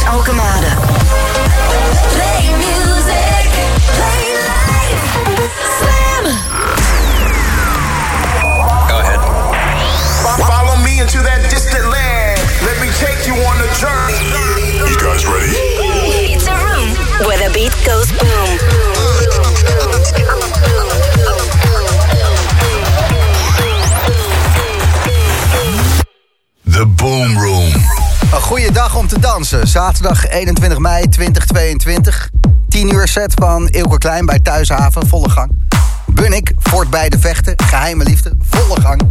is Alkemade. Play music, play life. Slam. Go ahead. Follow me into that distant land. Let me take you on a journey. You guys ready? It's a room where the beat goes Een goede dag om te dansen. Zaterdag 21 mei 2022. 10 uur set van Ilke Klein bij Thuishaven, volle gang. Bunnik, Fort bij de Vechten, Geheime Liefde, volle gang.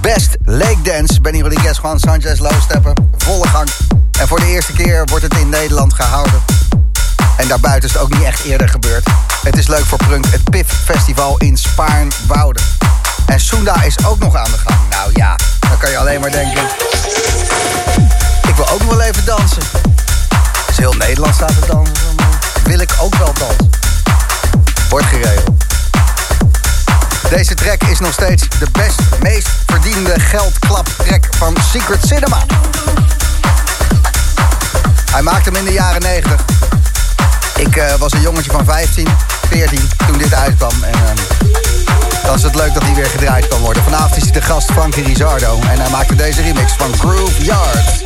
Best Lake Dance, Benny Rodriguez, Juan Sanchez, Lowstepper, volle gang. En voor de eerste keer wordt het in Nederland gehouden. En daarbuiten is het ook niet echt eerder gebeurd. Het is leuk voor Prunk, het PIF Festival in Spaarnwoude. En Sunda is ook nog aan de gang. Nou ja, dan kan je alleen maar denken... Ik wil ook nog wel even dansen. Als heel Nederland staat te dansen, dan wil ik ook wel dansen. Wordt geregeld. Deze track is nog steeds de best, meest verdiende geldklaptrack van Secret Cinema. Hij maakte hem in de jaren 90. Ik eh, was een jongetje van 15, 14 toen dit uitkwam. En ehm, dan is het leuk dat hij weer gedraaid kan worden. Vanavond is de gast Frankie Rizardo. En hij maakte deze remix van Groove Yard.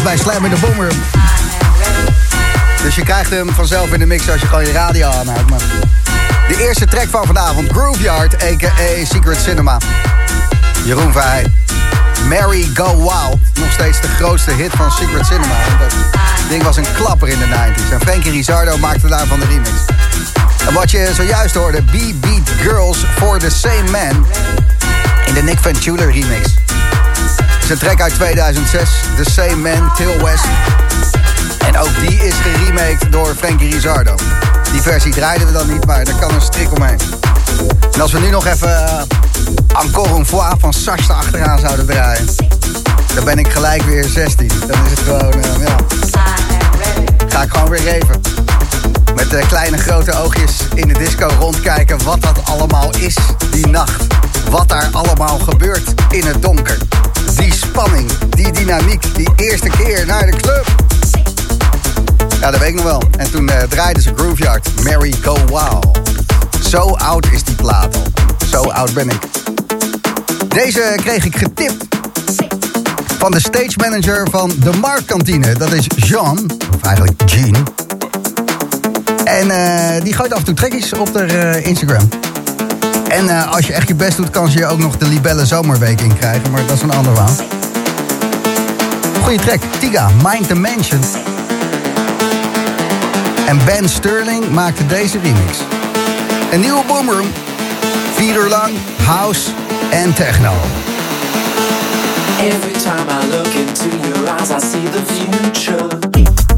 Tussen 10 en 11 bij Slam in de Boomroom. Dus je krijgt hem vanzelf in de mix als je gewoon je radio aanhoudt. Maar de eerste track van vanavond, Grooveyard, a.k.a. Secret Cinema. Jeroen Verheij. Mary Go Wild. Nog steeds de grootste hit van Secret Cinema. Dat ding was een klapper in de 90s. En Frankie Rizardo maakte daarvan de remix. En wat je zojuist hoorde, B-Beat Girls for the Same Man. In de Nick Ventula remix. Is een track uit 2006. The Same Man, Till West. En ook die is geremaked door Frankie Rizardo. Die versie draaiden we dan niet, maar daar kan een strik omheen. En als we nu nog even uh, Encore une fois van Sasta achteraan zouden draaien... dan ben ik gelijk weer 16. Dan is het gewoon, uh, ja... Ga ik gewoon weer even. Met uh, kleine grote oogjes in de disco rondkijken wat dat allemaal is die nacht. Wat daar allemaal gebeurt in het donker. Die spanning, die dynamiek, die eerste keer naar de club. Ja, dat weet ik nog wel. En toen uh, draaiden ze Grooveyard, Mary Go Wild. Zo oud is die plaat al. Zo oud ben ik. Deze kreeg ik getipt van de stage manager van de Marktkantine. Dat is Jean, of eigenlijk Jean. En uh, die gooit af en toe trekjes op de uh, Instagram. En uh, als je echt je best doet, kan ze je ook nog de Libelle Zomerweek in krijgen. Maar dat is een ander verhaal. Goeie track. Tiga, Mind the Mansion. En Ben Sterling maakte deze remix. Een nieuwe boomroom. Vier uur lang house en techno. Every time I look into your eyes, I see the future.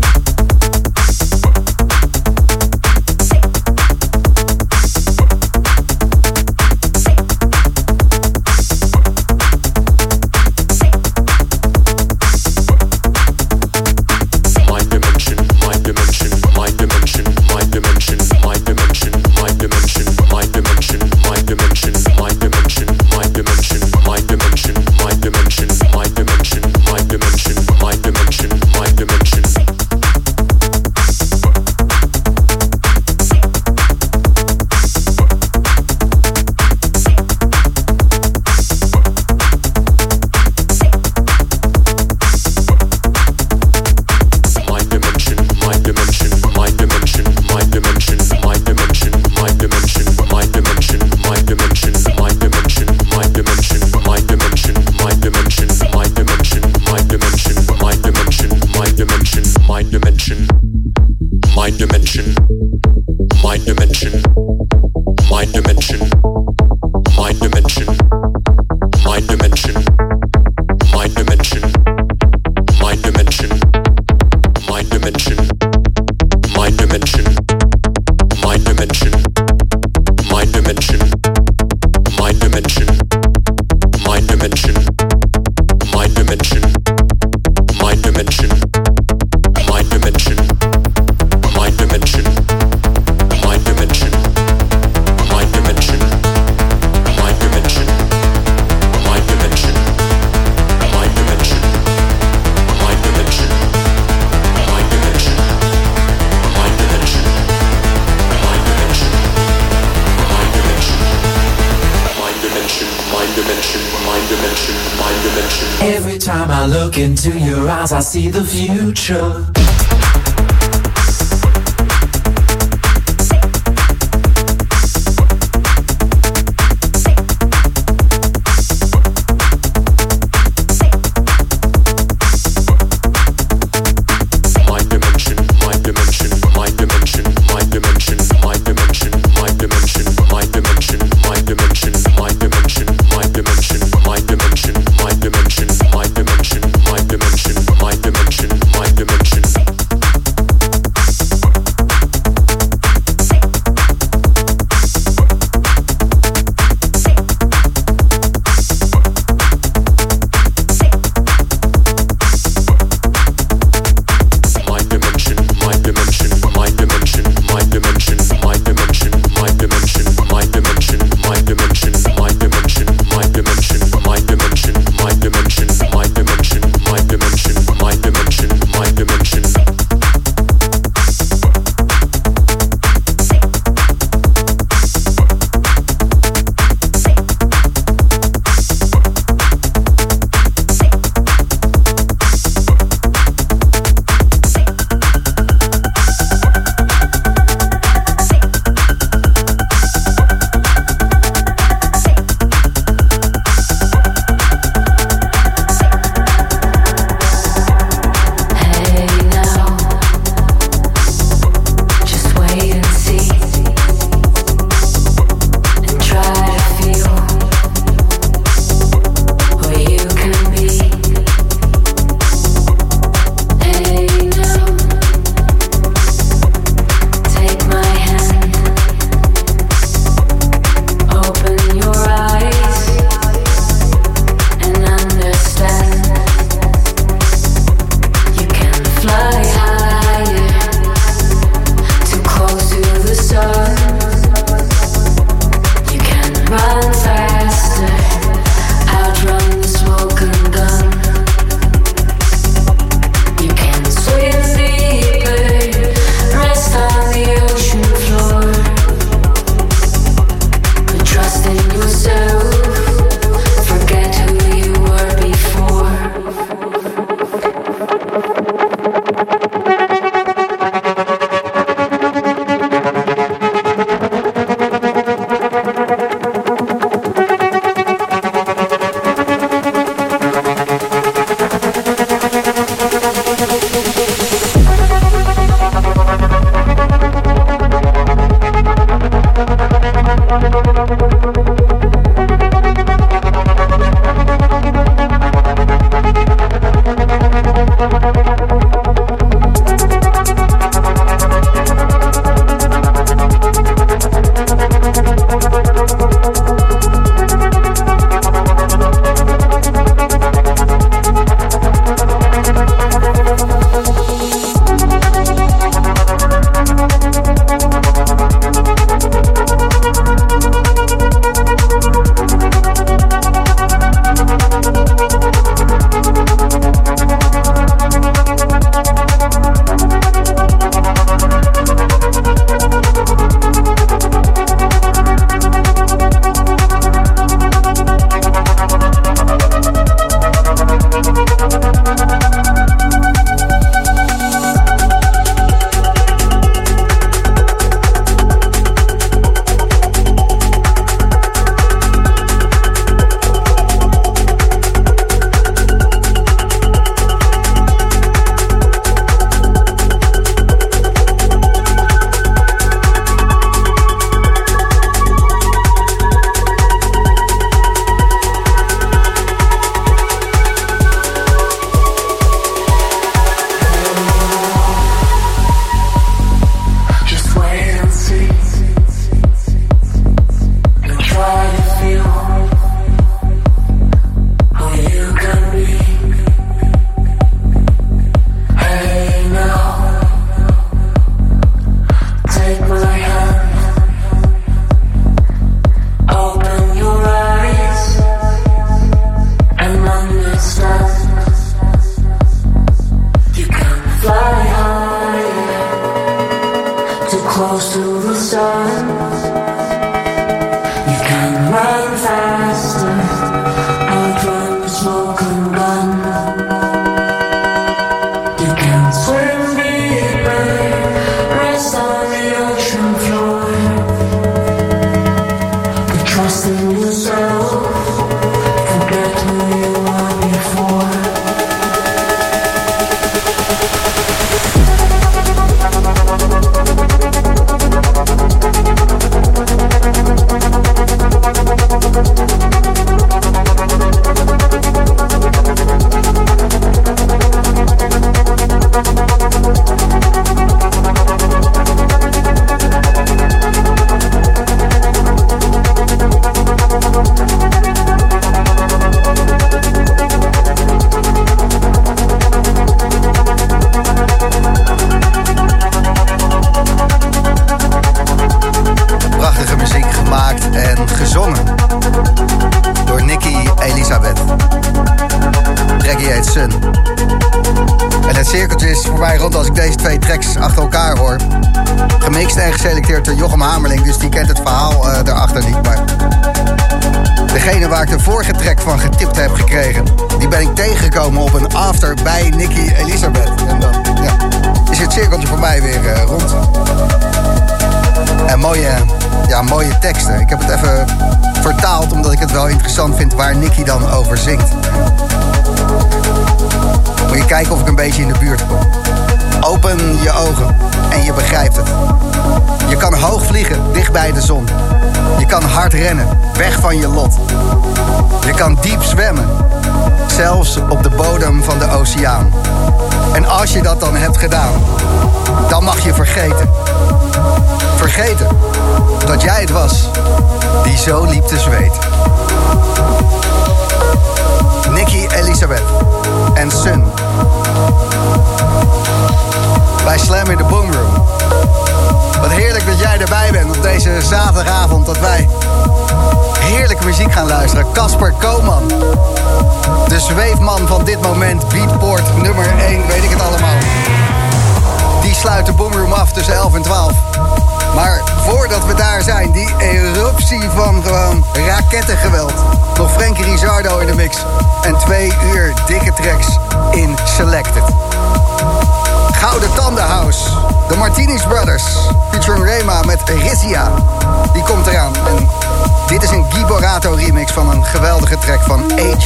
See the future.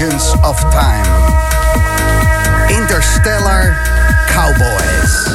Agents of Time. Interstellar Cowboys.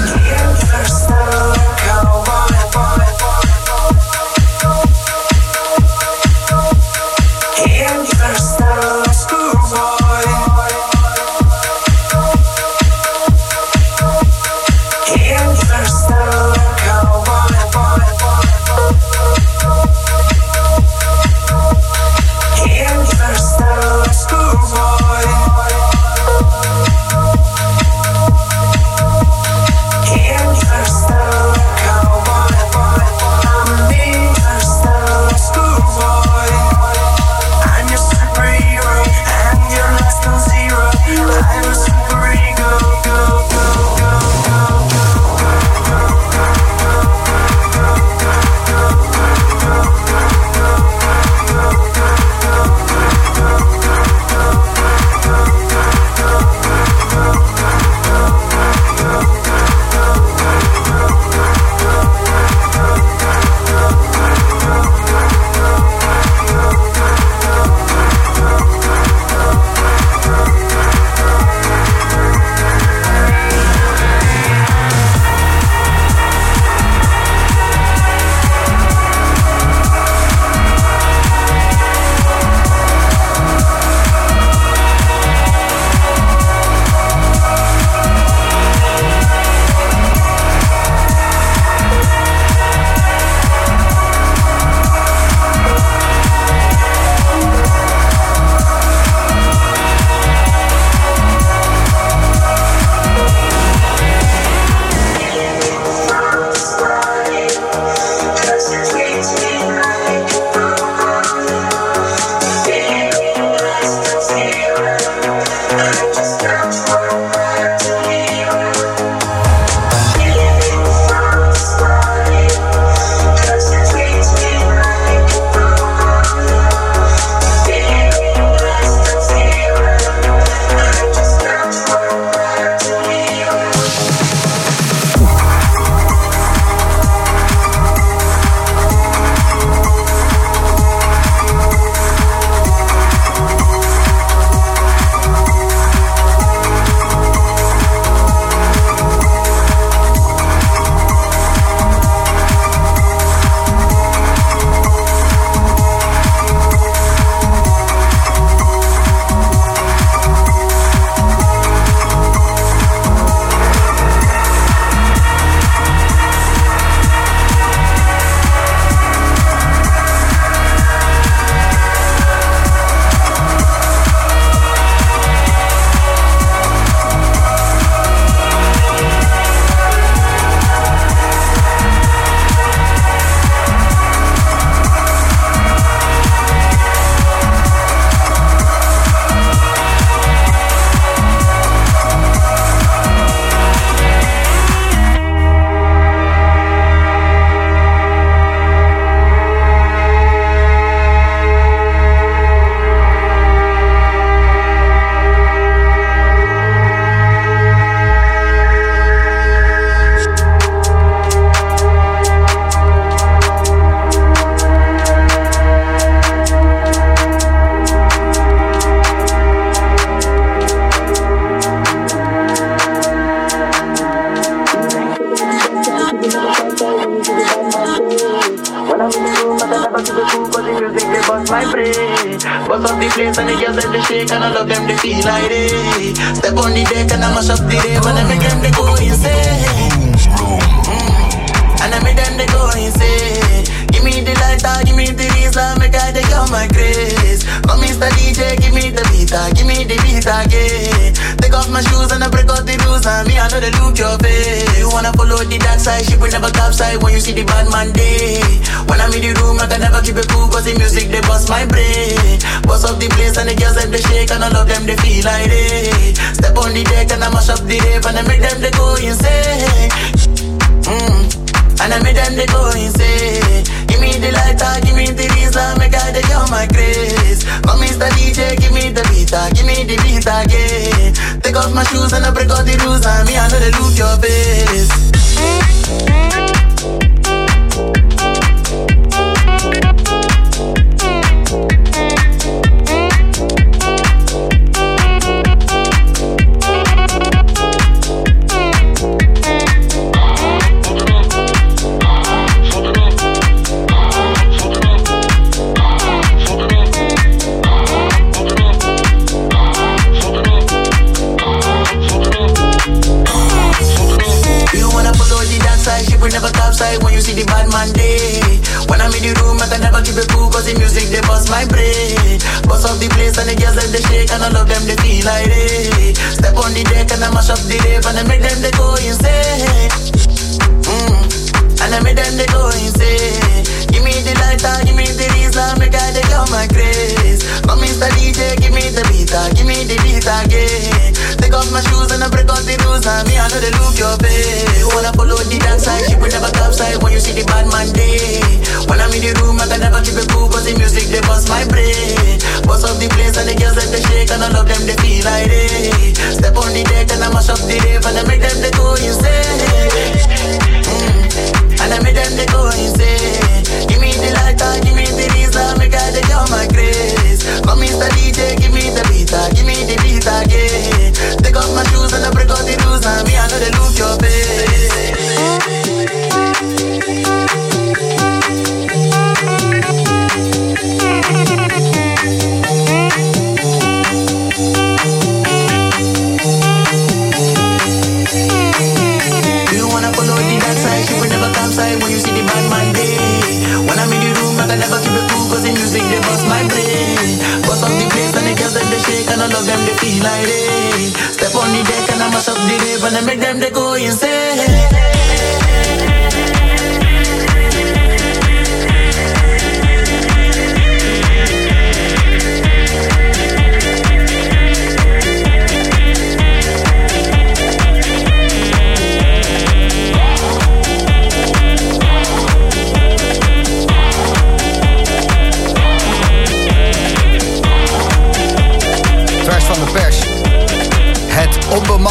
they bust my brain. Bust up the place and the girls them they shake and I love them they feel like they. Step on the deck and I mash up the rave and I make them they go insane.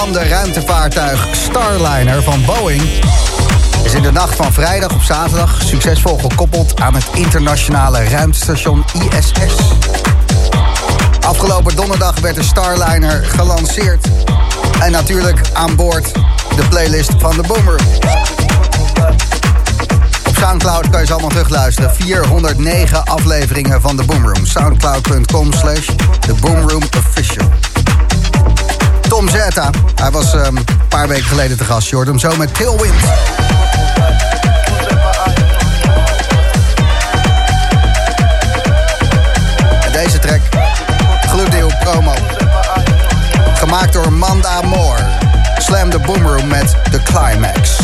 onbemande ruimtevaartuig Starliner van Boeing is in de nacht van vrijdag op zaterdag succesvol gekoppeld aan het internationale ruimtestation ISS. Afgelopen donderdag werd de Starliner gelanceerd. En natuurlijk aan boord de playlist van de Boomer. Op Soundcloud kan je ze allemaal terugluisteren. 409 afleveringen van de Boomroom. Soundcloud.com slash The Boomroom Official. Tom Zeta. Hij was ehm, een paar weken geleden te gast. Je hem zo met Tailwind. En deze track, gloeddeel promo. Gemaakt door Manda Moore. Slam de Boomroom met The Climax.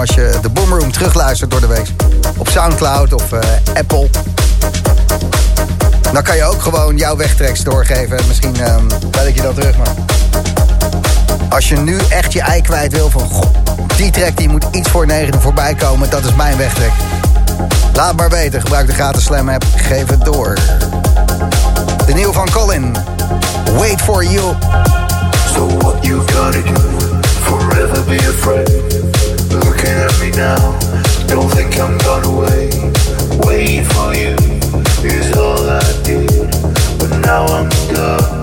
Als je de Boomroom terugluistert door de week. Op Soundcloud of eh, Apple. Dan kan je ook gewoon jouw wegtreks doorgeven. Misschien bel ik je dat terug. Als je nu echt je ei kwijt wil van... Die track die moet iets voor negen voorbij komen. Dat is mijn wegtrek. Laat maar weten. Gebruik de gratis Slam app. Geef het door. De nieuwe van Colin. Wait for you. So what you gotta do? Forever be afraid. Don't think I'm gone away. Wait for you is all I did, but now I'm done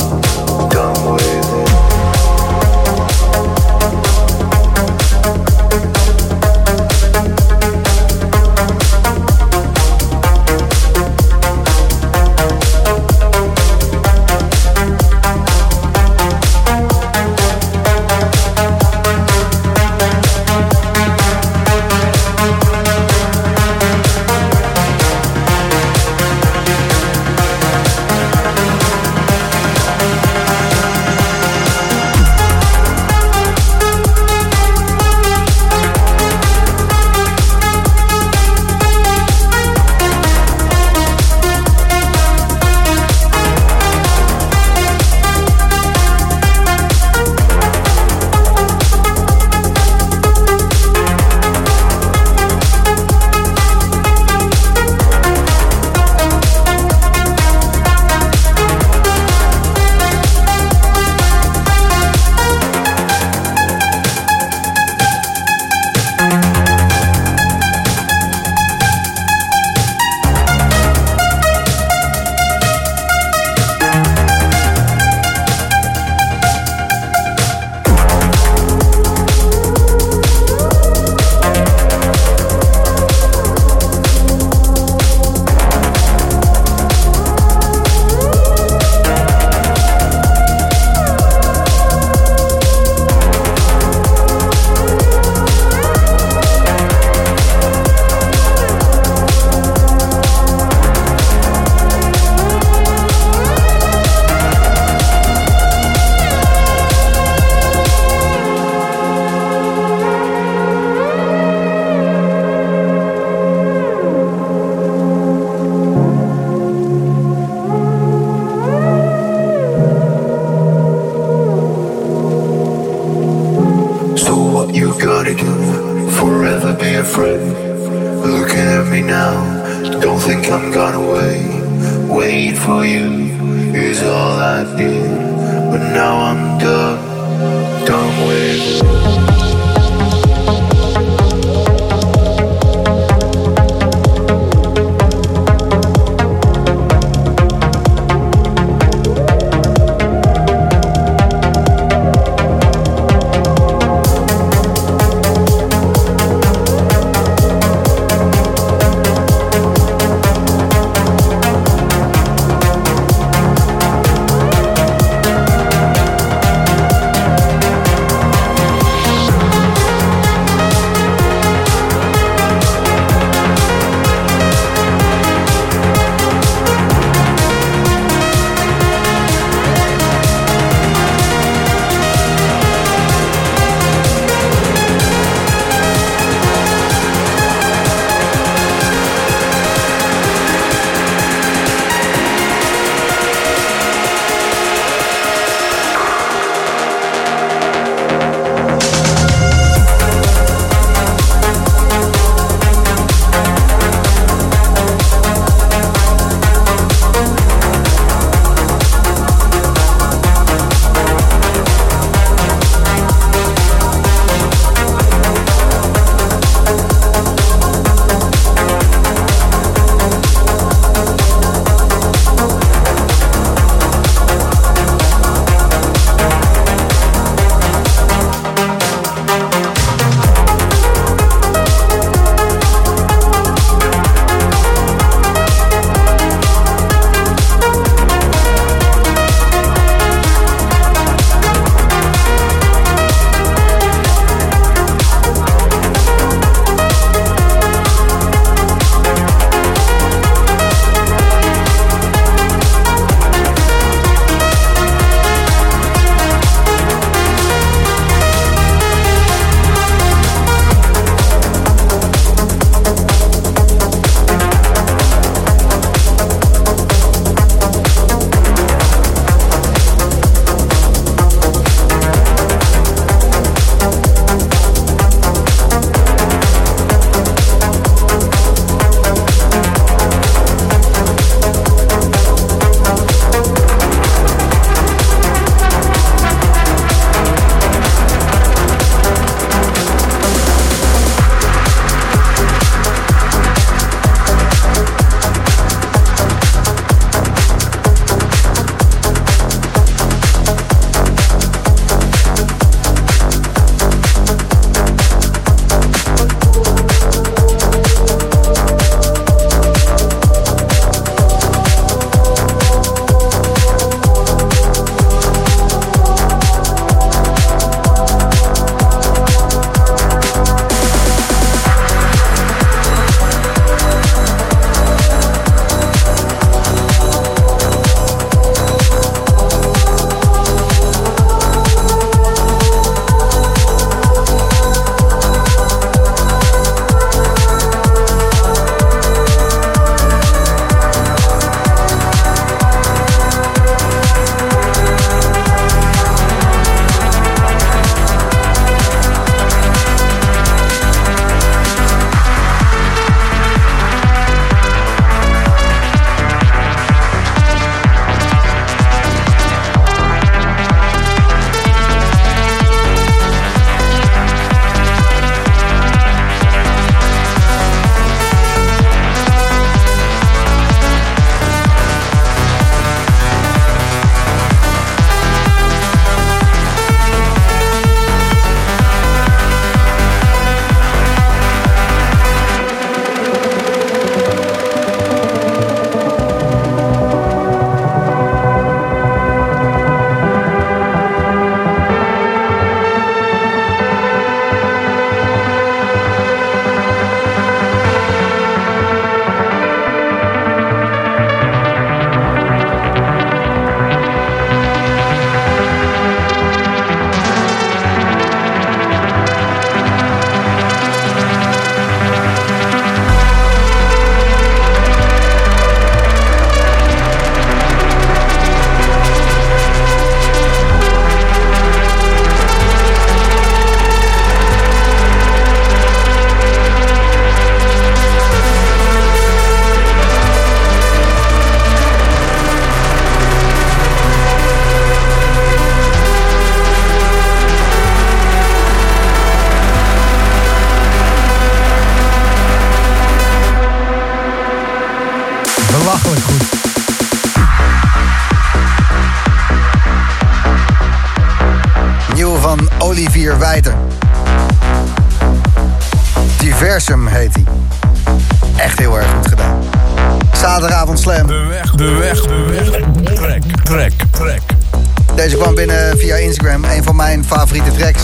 binnen via Instagram, een van mijn favoriete tracks.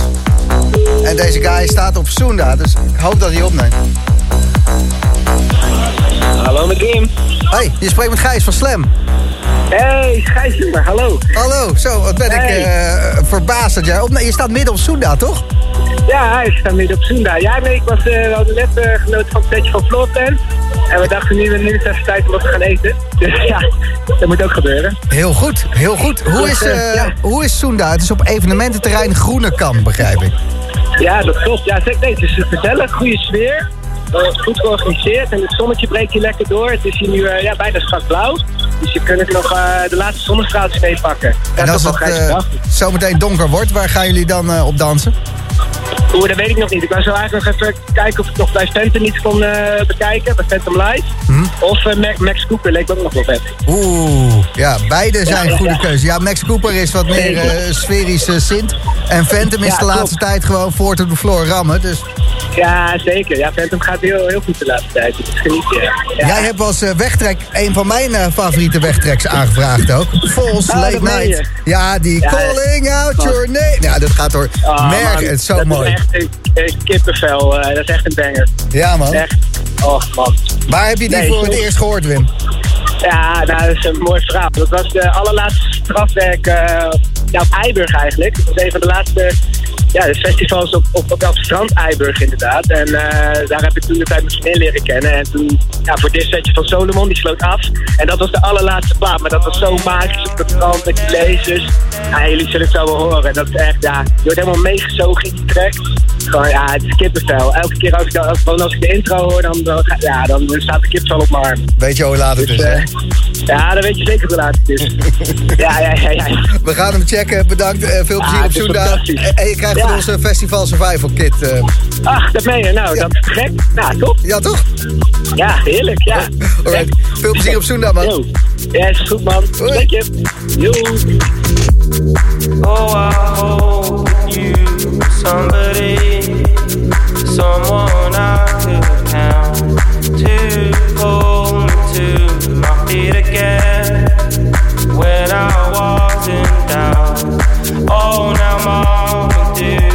En deze guy staat op Soenda, dus ik hoop dat hij opneemt. Hallo met. Hey, je spreekt met Gijs van Slam. Hey, Gijsjoemer, hallo. Hallo, zo, wat ben ik eh, verbaasd dat jij opneemt. Je staat midden op Soenda, toch? Ja, hij staat midden op Soenda. Ja, nee, ik was eh, we hadden net eh, genoten van het setje van Floorplan. En we dachten nu, nu is het tijd om wat te gaan eten. Dus ja, dat moet ook gebeuren. Heel goed, heel goed. Hoe is, ja. hoe is Soenda? Het is op evenemententerrein Groenekamp, begrijp ik. Ja, dat klopt. Ja, zeg, nee, het is gezellig, goede sfeer. eh, goed georganiseerd en het zonnetje breekt hier lekker door. Het is hier nu ja, bijna strak blauw. Dus je kunt nog de laatste zonnestraaltjes meepakken. En dat als het zometeen donker wordt, waar gaan jullie dan op dansen? Oeh, dat weet ik nog niet. Ik wou zo eigenlijk nog even kijken of ik nog bij Phantom iets kon eh, bekijken. Bij Phantom Live. Hm? Of eh, Max, Max Cooper leek me ook nog wel vet. Oeh, ja, beide zijn Ja, goede ja. keuzes. Ja, Max Cooper is wat meer eh sferische sint. En Phantom is de laatste tijd gewoon voort op de floor rammen. Dus Ja, zeker. Ja, Phantom gaat heel, heel goed de laatste tijd. Jij hebt als wegtrek een van mijn favoriete wegtreks aangevraagd ook. False Ah, Late Night. Ja, die calling out your name. Ja, dat gaat door Ah, merk. man, Het is zo mooi. Echt een, een kippenvel. eh, dat is echt een banger. Ja, man. Echt. Och, man. Waar heb je die Nee, voor het eerst gehoord, Wim? Ja, nou, dat is een mooi verhaal. Dat was de allerlaatste strafwerk eh, ja, op Eiburg eigenlijk. Dat was een van de laatste ja, de festivals op, op, op dat strand Eiburg inderdaad. En eh, daar heb ik toen de tijd mijn vriendin leren kennen. En toen, ja, voor dit setje van Solomon, die sloot af. En dat was de allerlaatste plaat. Maar dat was zo magisch op het strand met die lasers. Ja, jullie zullen het zo wel horen. Dat is echt, ja, je wordt helemaal meegezogen in die track. Gewoon, ja, het is kippenvel. Elke keer als ik, de, gewoon als ik de intro hoor, dan, dan, ja, dan staat de kippenvel op mijn arm. Weet je hoe laat het Dus, is, hè? eh, ja, dan weet je zeker hoe laat het is. ja, ja, ja, ja. We gaan hem checken. Bedankt. eh, veel plezier op het is Soenda. En en je krijgt van Ja. onze Festival Survival Kit. eh, Ach, dat meen je. Nou, Ja. dat is gek. Nou, top. ja, toch? Ja, heerlijk, ja. Alright. Veel plezier op Soenda, man. Yo. Ja, is goed, man. Hoi. Dank je. Yo. Oh, I hope you somebody, someone I could count to pull me to my feet again when I was in doubt. Oh, now, mama,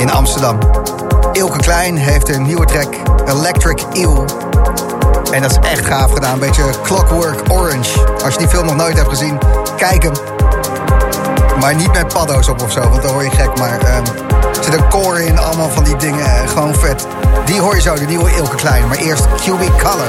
in Amsterdam. Ilke Klein heeft een nieuwe track, Electric Eel. En dat is echt gaaf gedaan, een beetje Clockwork Orange. Als je die film nog nooit hebt gezien, kijk hem. Maar niet met paddo's op of zo, want dan hoor je gek. Maar ehm, er zit een core in, allemaal van die dingen, eh, gewoon vet. Die hoor je zo, de nieuwe Ilke Klein. Maar eerst Cubic Color.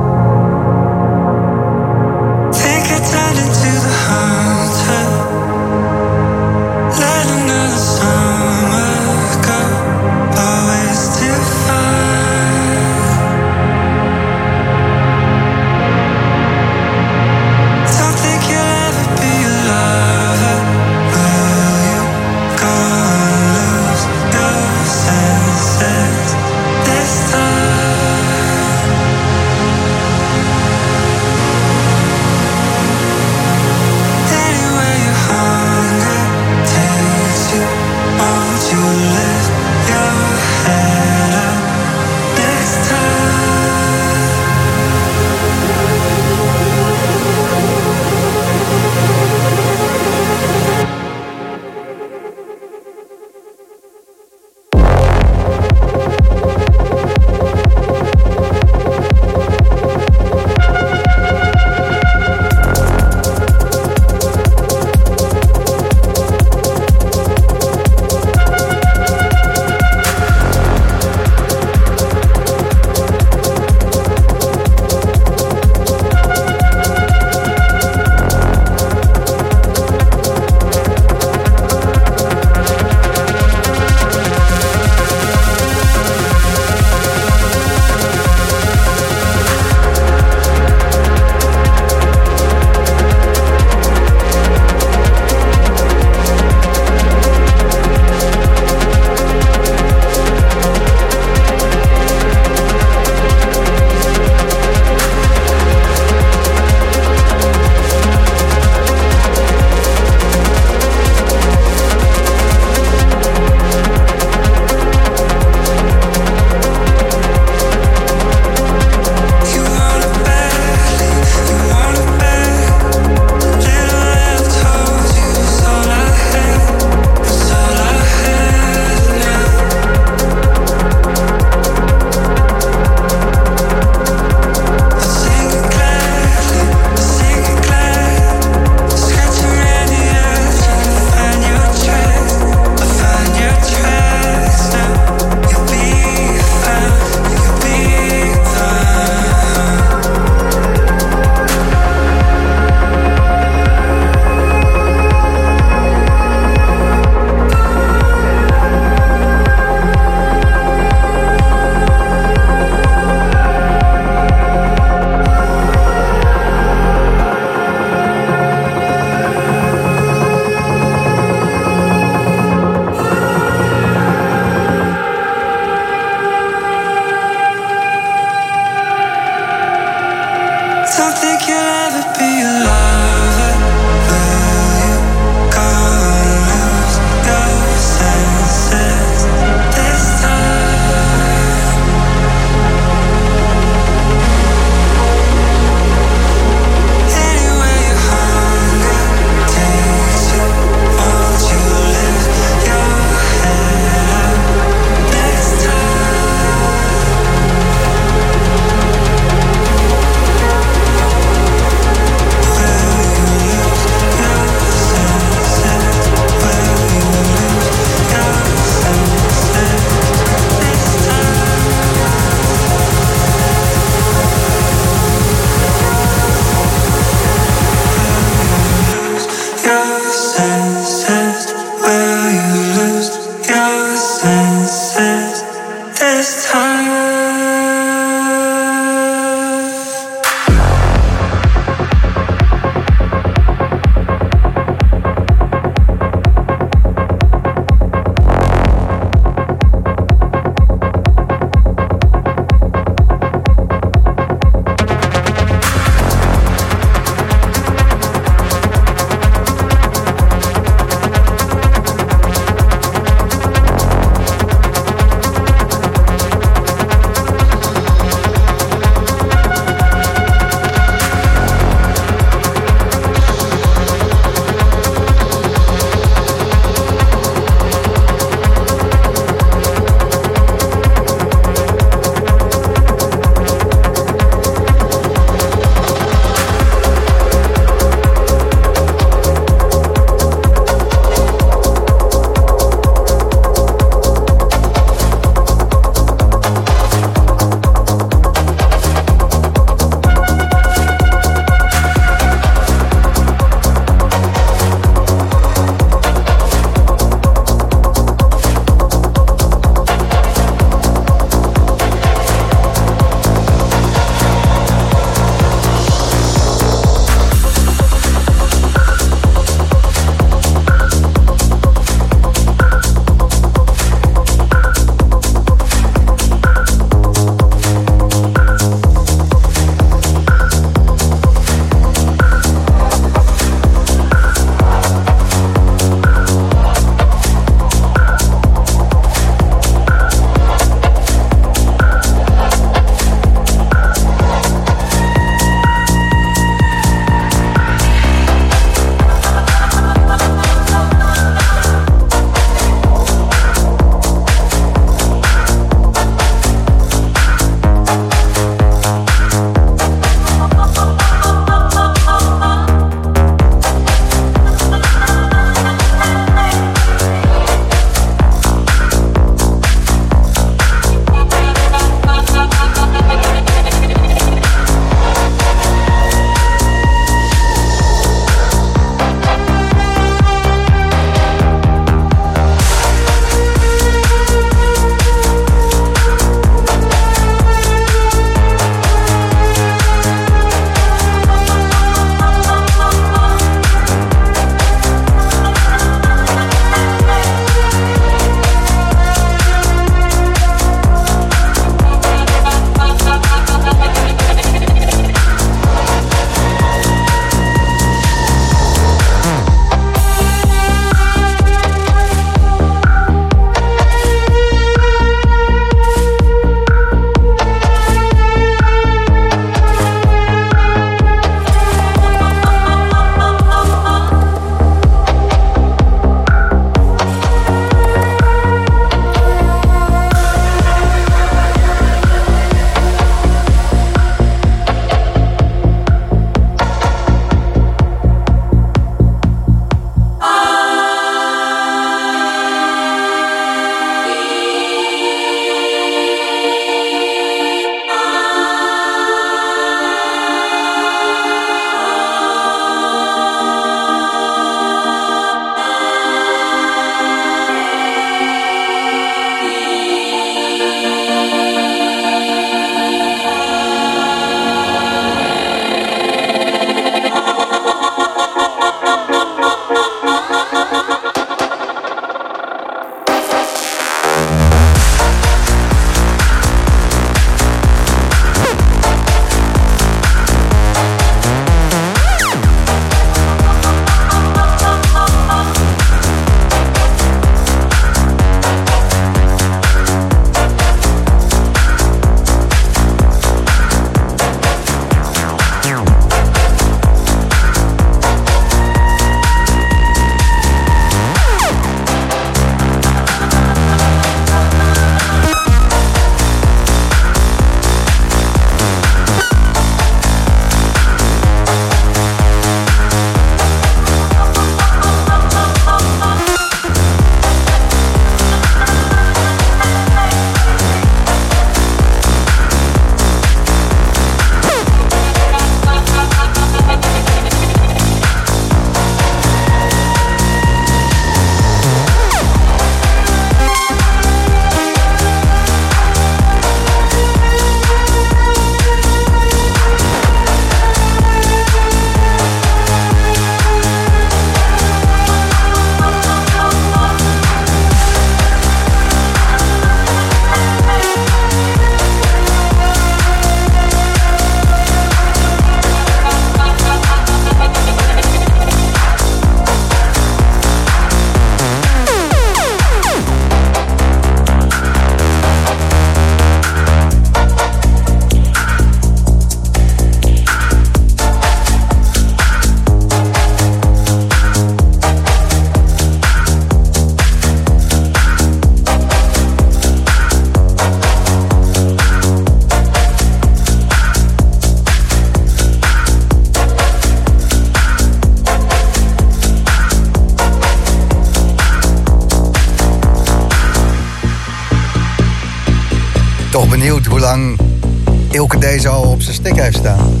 Deze al op zijn stick heeft staan.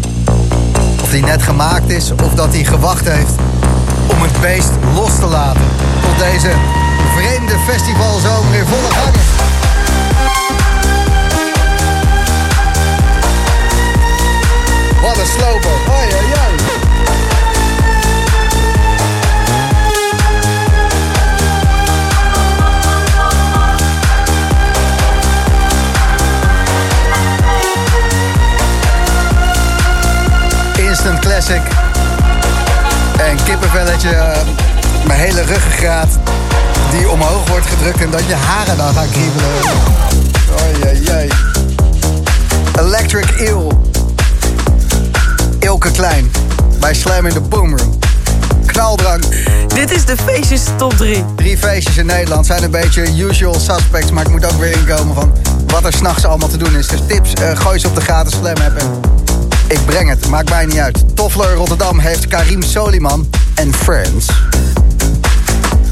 Of die net gemaakt is of dat hij gewacht heeft om het beest los te laten. Tot deze vreemde festivalzomer in volle gang is. Wat een sloper. Instant classic. En kippenvelletje, eh, mijn hele ruggengraat die omhoog wordt gedrukt en dat je haren dan gaan kriebelen. Oei, oei. Electric Eel. Ilke Klein. Bij Slam in de Boomroom. Knaldrang. Dit is de feestjes top 3. Drie feestjes in Nederland zijn een beetje usual suspects. Maar ik moet ook weer inkomen van wat er s'nachts allemaal te doen is. Dus tips, eh, gooi ze op de gratis Slam app. Ik breng het, maakt mij niet uit. Toffler Rotterdam heeft Karim Soliman en Friends.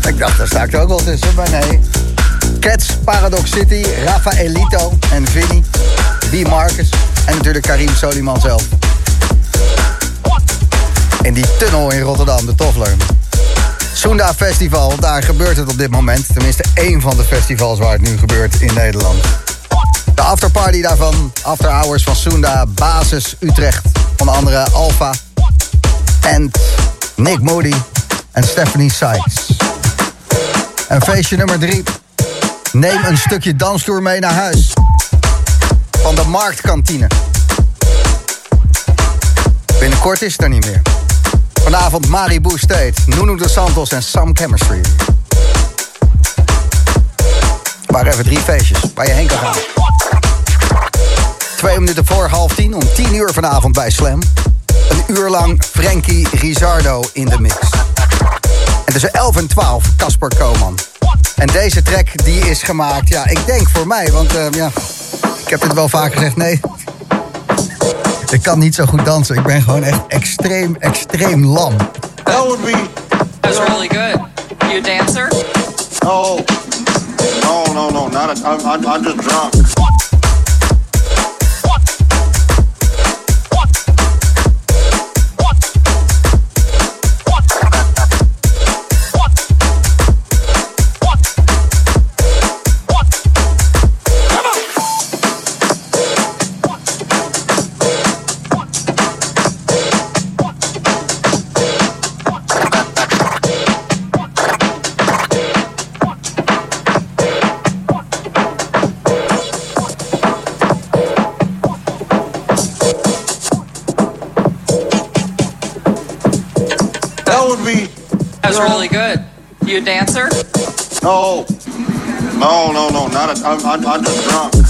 Ik dacht, daar sta ik er ook wel tussen, maar nee. Cats, Paradox City, Rafaelito en Vinny. B. Marcus en natuurlijk Karim Soliman zelf. In die tunnel in Rotterdam, de Toffler. Soenda Festival, daar gebeurt het op dit moment. Tenminste één van de festivals waar het nu gebeurt in Nederland. De afterparty daarvan, after hours van Soenda, Basis, Utrecht. Onder andere Alpha, en Nick Moody en Stephanie Sykes. En feestje nummer drie. Neem een stukje dansvloer mee naar huis. Van de Marktkantine. Binnenkort is het er niet meer. Vanavond Maribu State, Nuno de Santos en Sam Chemistry. Maar even drie feestjes waar je heen kan gaan. Twee minuten voor half tien, om tien uur vanavond bij Slam. Een uur lang Frankie Rizardo in de mix. En tussen 11 en 12 Casper Koman. En deze track die is gemaakt, ja, ik denk voor mij, want eh, ja, ik heb dit wel vaak gezegd, nee. Ik kan niet zo goed dansen. Ik ben gewoon echt extreem, extreem lam. That would be. That's really good. You a dancer? Oh, no, no, no, not a, I'm, I'm, I'm just drunk. That's really good. You a dancer? No, no, no, no, not a, I'm, I'm, I'm just drunk.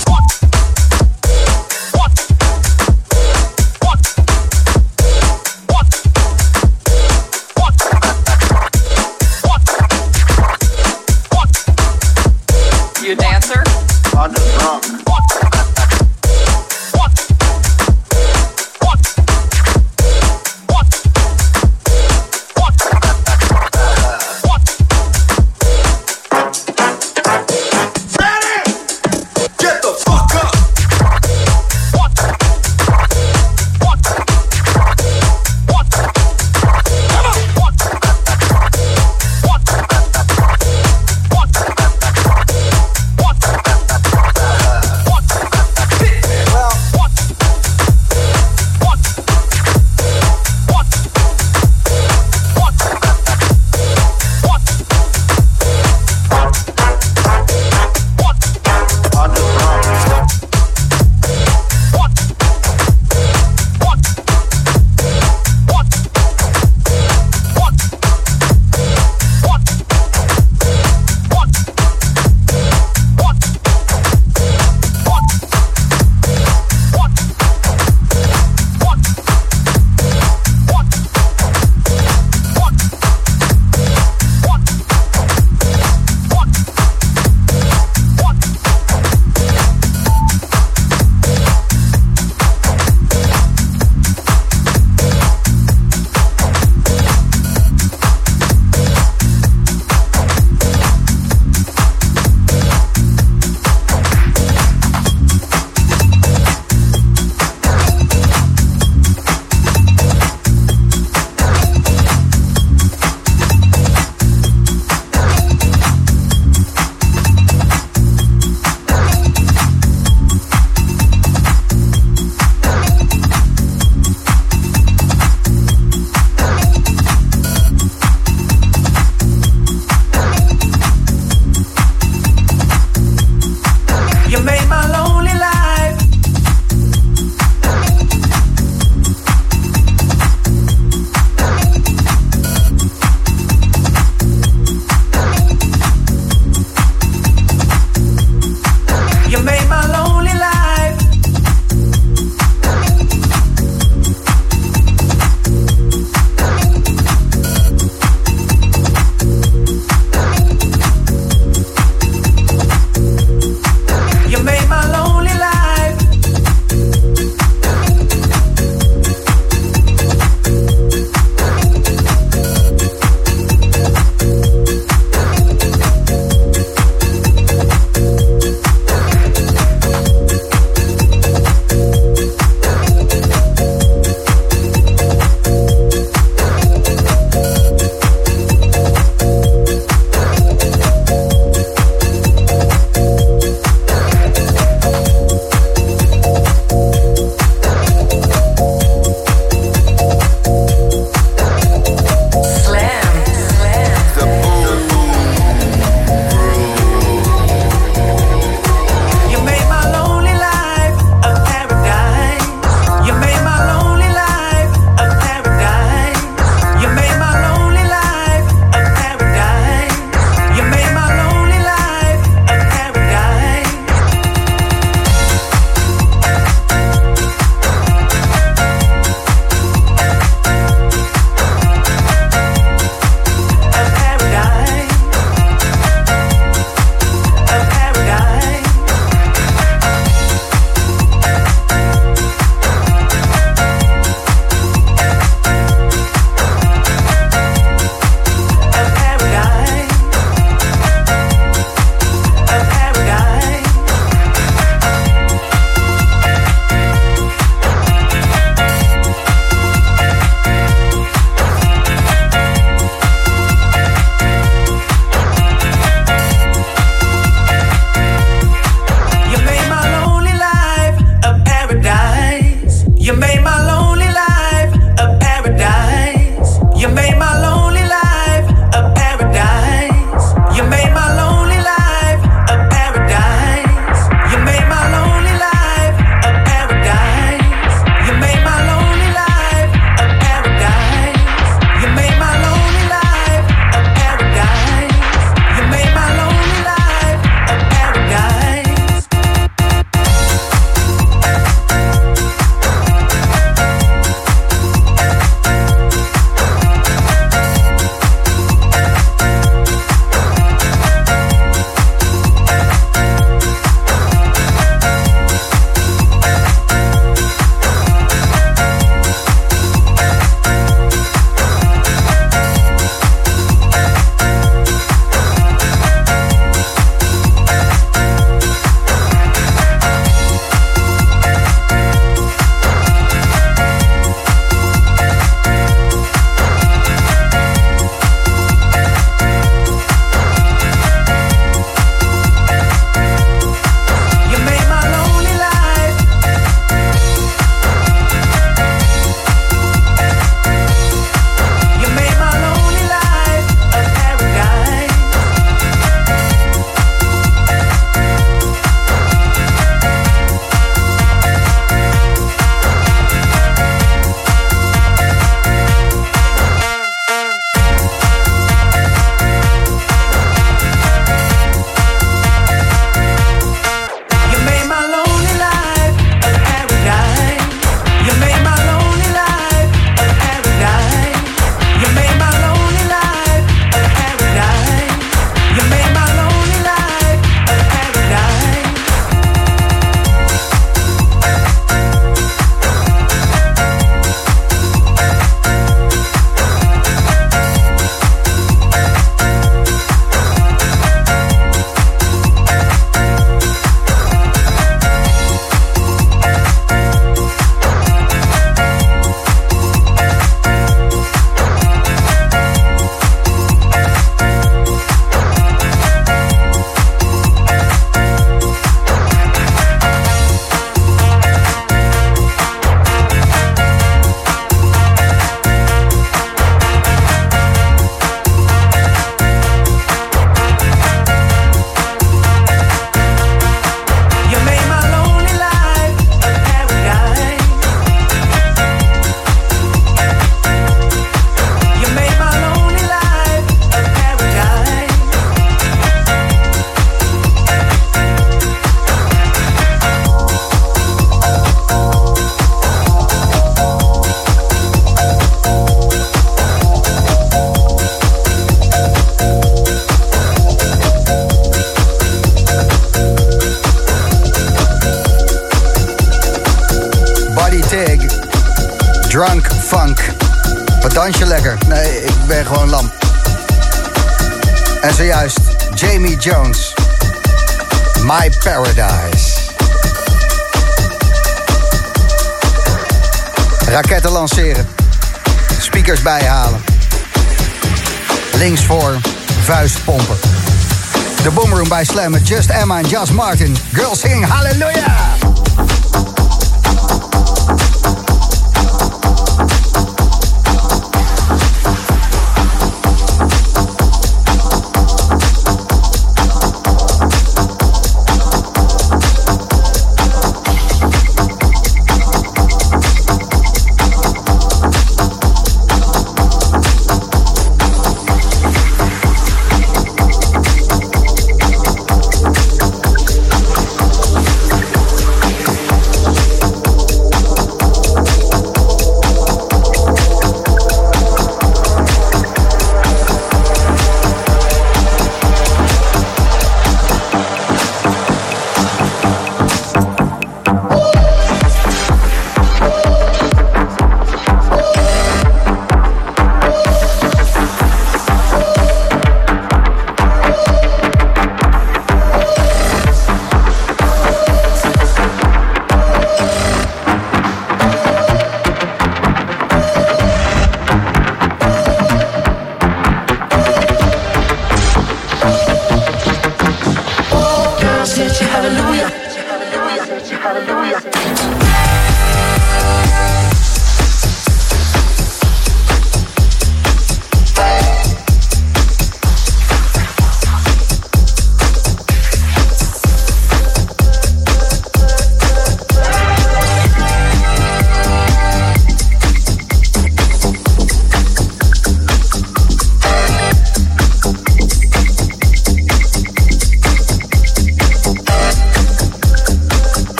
Met Just Emma en Just Martin. Girls singing Hallelujah!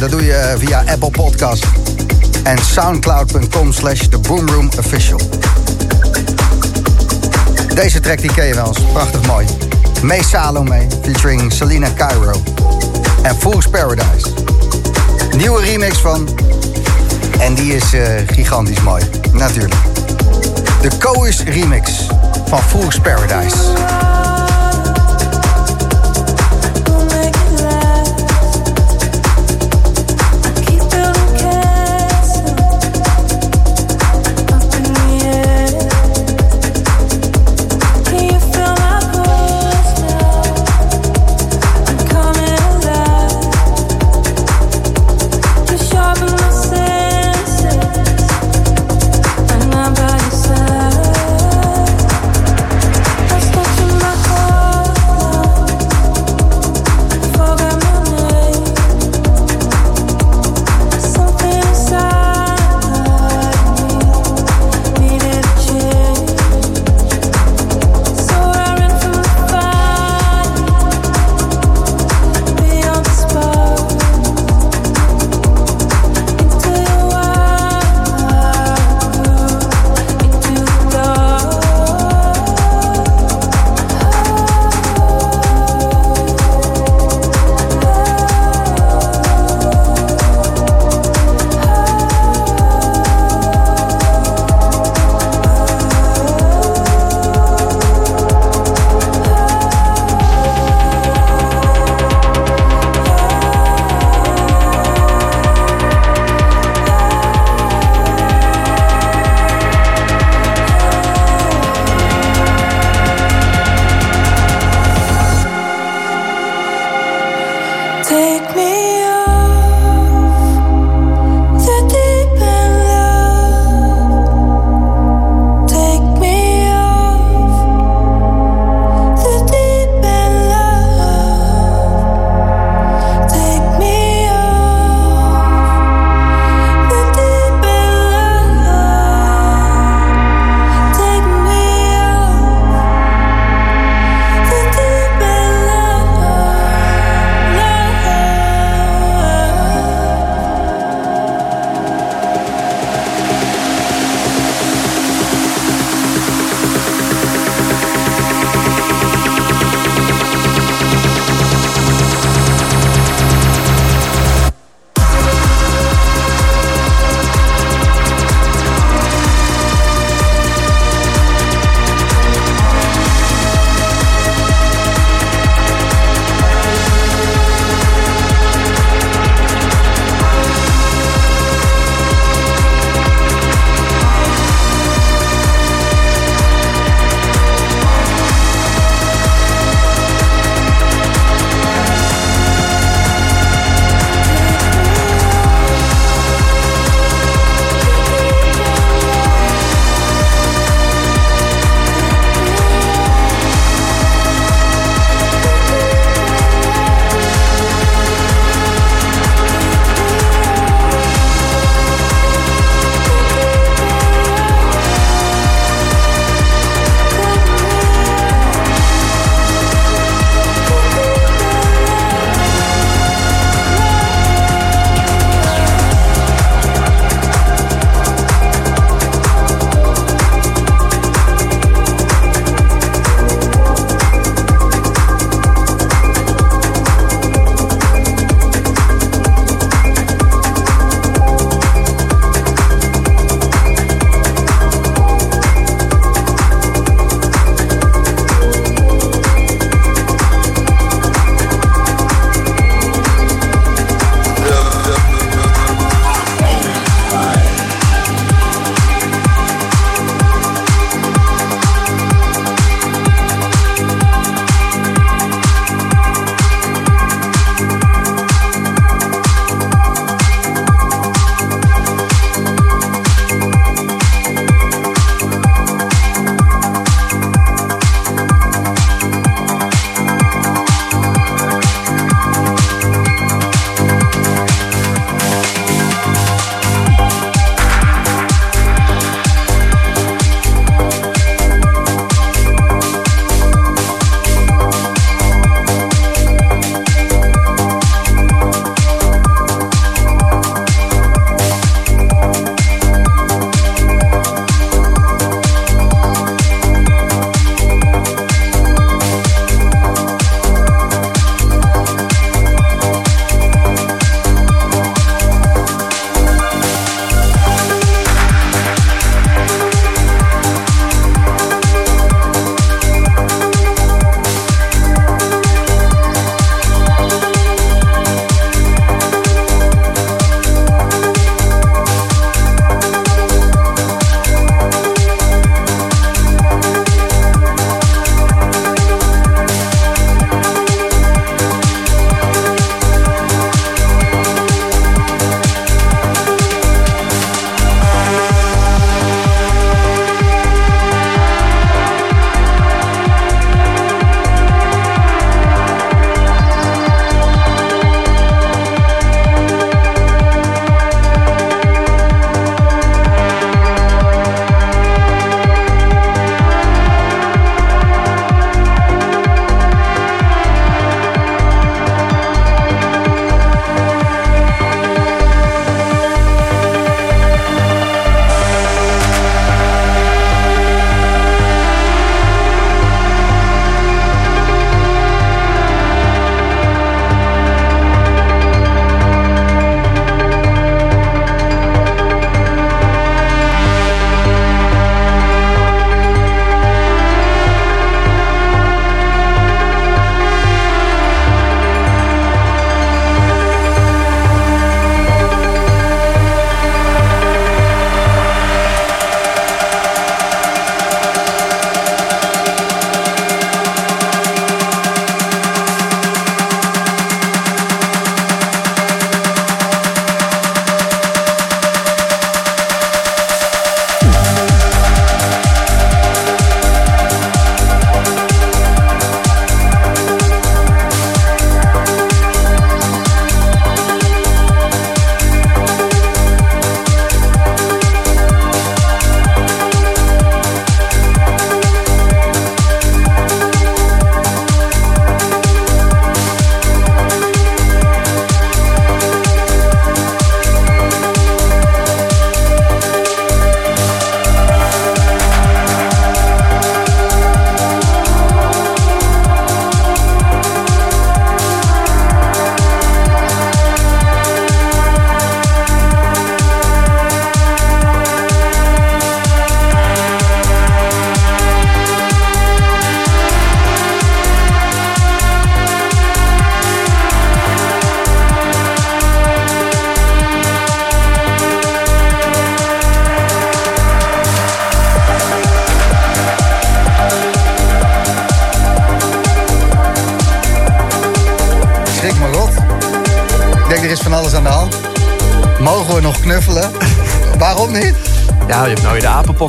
Dat doe je via Apple Podcast en soundcloud.com slash The Boomroom Official. Deze track die ken je wel eens, prachtig mooi. May Salome featuring Selena Cairo en Fool's Paradise. Nieuwe remix van en die is eh, gigantisch mooi, natuurlijk. De Cois remix van Fool's Paradise.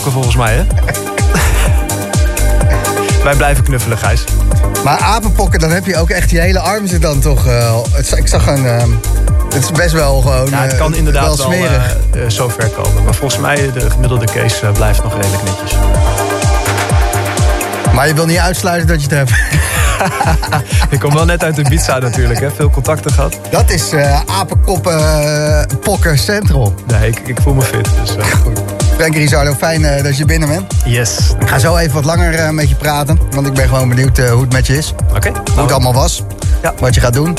Volgens mij, hè? Wij blijven knuffelen, Gijs. Maar apenpokken, dan heb je ook echt die hele arm zit dan toch... eh, het, ik zag een... ehm, het is best wel gewoon Ja, het eh, kan inderdaad wel, eh, zo ver komen. Maar volgens mij, de gemiddelde case blijft nog redelijk netjes. Maar je wil niet uitsluiten dat je het hebt. Ik kom wel net uit de pizza natuurlijk, hè. Veel contacten gehad. Dat is apenkoppen pokken central. Nee, ik, ik voel me fit. Dus, Frank Rizardo, fijn eh, dat je binnen bent. Yes. Ik ga zo even wat langer eh, met je praten. Want ik ben gewoon benieuwd eh, hoe het met je is. Oké. Hoe het allemaal was. Wat je gaat doen.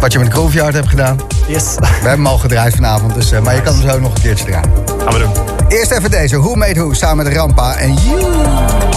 Wat je met de Grooveyard hebt gedaan. Yes. We hebben hem al gedraaid vanavond. Dus, maar je kan hem zo nog een keertje draaien. Gaan we doen. Eerst even deze. Who Made Who samen met Rampa en You.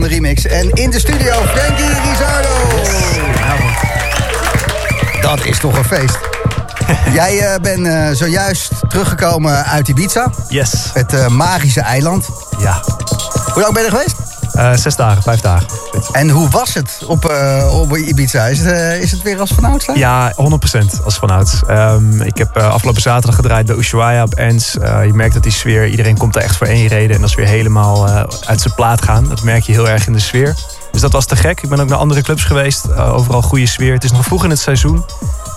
De remix. En in de studio Frankie Rizardo. Dat is toch een feest. Jij eh, bent eh, zojuist teruggekomen uit Ibiza. Yes. Het eh, magische eiland. Ja. Hoe lang ben je er geweest? Eh, zes dagen, vijf dagen. En hoe was het op, eh, op Ibiza? Is het, eh, is het weer als vanouds? Ja, 100% als vanouds. Ehm ik heb afgelopen zaterdag gedraaid bij Ushuaia op Ens. Je merkt dat die sfeer, iedereen komt er echt voor één reden. En dat is weer helemaal uit zijn plaat gaan. Dat merk je heel erg in de sfeer. Dus dat was te gek. Ik ben ook naar andere clubs geweest. Overal goede sfeer. Het is nog vroeg in het seizoen.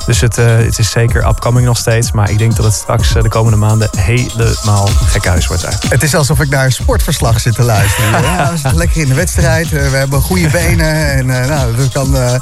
Dus het, eh, het is zeker upcoming nog steeds. Maar ik denk dat het straks eh, de komende maanden helemaal gekhuis wordt daar. Het is alsof ik naar een sportverslag zit te luisteren. Ja, we zitten lekker in de wedstrijd. eh, We hebben goede benen. En nou, dat kan. eh, eh,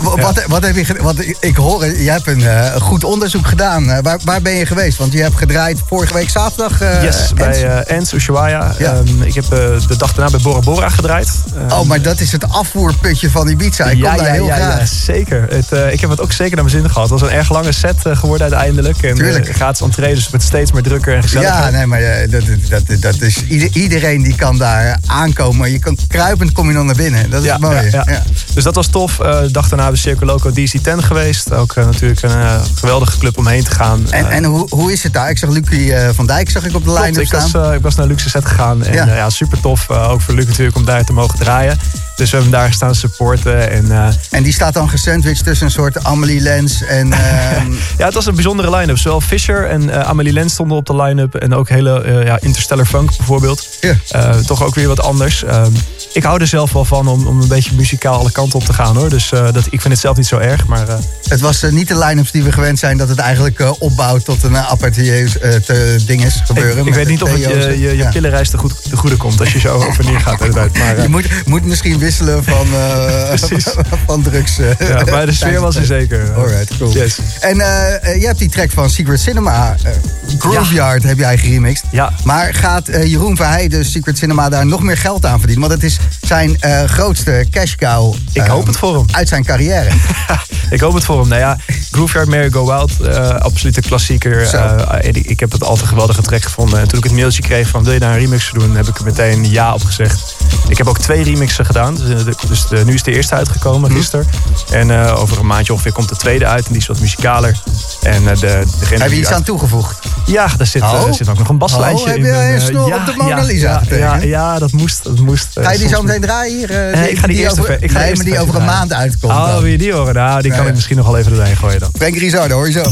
w- wat, wat heb je Want ik- hoor, je hebt een goed onderzoek gedaan. Waar, waar ben je geweest? Want je hebt gedraaid vorige week zaterdag. yes, bij eh Ens, Ushuaia. Ja. Ehm, ik heb de dag daarna bij Bora Bora gedraaid. Ehm, Oh, maar dat is het afvoerputje van Ibiza. Ik kom daar heel graag. ja, zeker. Het, ik heb het ook zeker naar mijn zin gehad. Het was een erg lange set eh, geworden uiteindelijk. En Tuurlijk. eh, gratis entree, dus wordt steeds meer drukker en gezelliger. Ja, nee, maar eh, dat, dat, dat, is ieder- iedereen die kan daar aankomen. Je kan kruipend kom je dan naar binnen. Dat is het mooie. ja, ja. Dus dat was tof. De dag daarna bij Circo Loco DC10 geweest. Ook natuurlijk een geweldige club om heen te gaan. En, en hoe, hoe is het daar? Ik zag Lucie van Dijk zag ik op de was, staan. eh, ik was naar Luxe set gegaan. En Ja. super tof. Ook voor Luc natuurlijk om daar te mogen draaien. Dus we hebben hem daar staan supporten. En, eh, En die staat dan gesandwiched tussen een soort Amelie Lens en... ehm, Ja, het was een bijzondere line-up. Zowel Fisher en eh, Amelie Lens stonden op de line-up. En ook hele eh, ja, Interstellar Funk bijvoorbeeld. Eh, toch ook weer wat anders. Ehm, ik hou er zelf wel van om, om een beetje muzikaal alle kanten op te gaan hoor. Dus dat, ik vind het zelf niet zo erg. Maar het was niet de line-ups die we gewend zijn... dat het eigenlijk opbouwt tot een apartieus eh, te dinges gebeuren. ik, weet niet of het je, je, je ja. pillenreis te, goed, te goede komt als je zo over neer gaat. Maar, Je moet, moet misschien wisselen van, eh, van drugs. eh, ja, maar de sfeer was er zeker. Alright, cool. Yes. En eh, je hebt die track van Secret Cinema, eh, Graveyard, heb jij geremixed. Ja. Maar gaat eh, Jeroen Verheij, dus Secret Cinema, daar nog meer geld aan verdienen? Want het is zijn eh, grootste cash cow Ik hoop het voor hem. uit zijn carrière. Ik hoop het voor hem. Nou ja, Grooveyard, Mary Go Wild, eh absolute klassieker. Eh, ik, heb het altijd een geweldige track gevonden. En toen ik het mailtje kreeg van wil je daar een remix voor doen, heb ik er meteen ja op gezegd. Ik heb ook twee remixen gedaan. Dus, eh, dus de- nu is de eerste uitgekomen, Mhm. gisteren. En eh, over een maandje ongeveer komt de tweede uit. En die is wat muzikaler. En eh, de, degene heb je iets aan toegevoegd? Ja, daar zit, Oh. zit ook nog een baslijntje Oh, heb in. je En, een snor ja, op de Mona Lisa ja, ja, ja, dat moest. Dat moest Ga je die zo meteen draaien hier? Nee, ik ga die eerste over, ver- ik ga nee, die over een maand uitkomt. Oh, wil je die horen? Nou, die kan ik misschien nog wel even erbij gooien dan. Frank Rizardo, hoor je zo.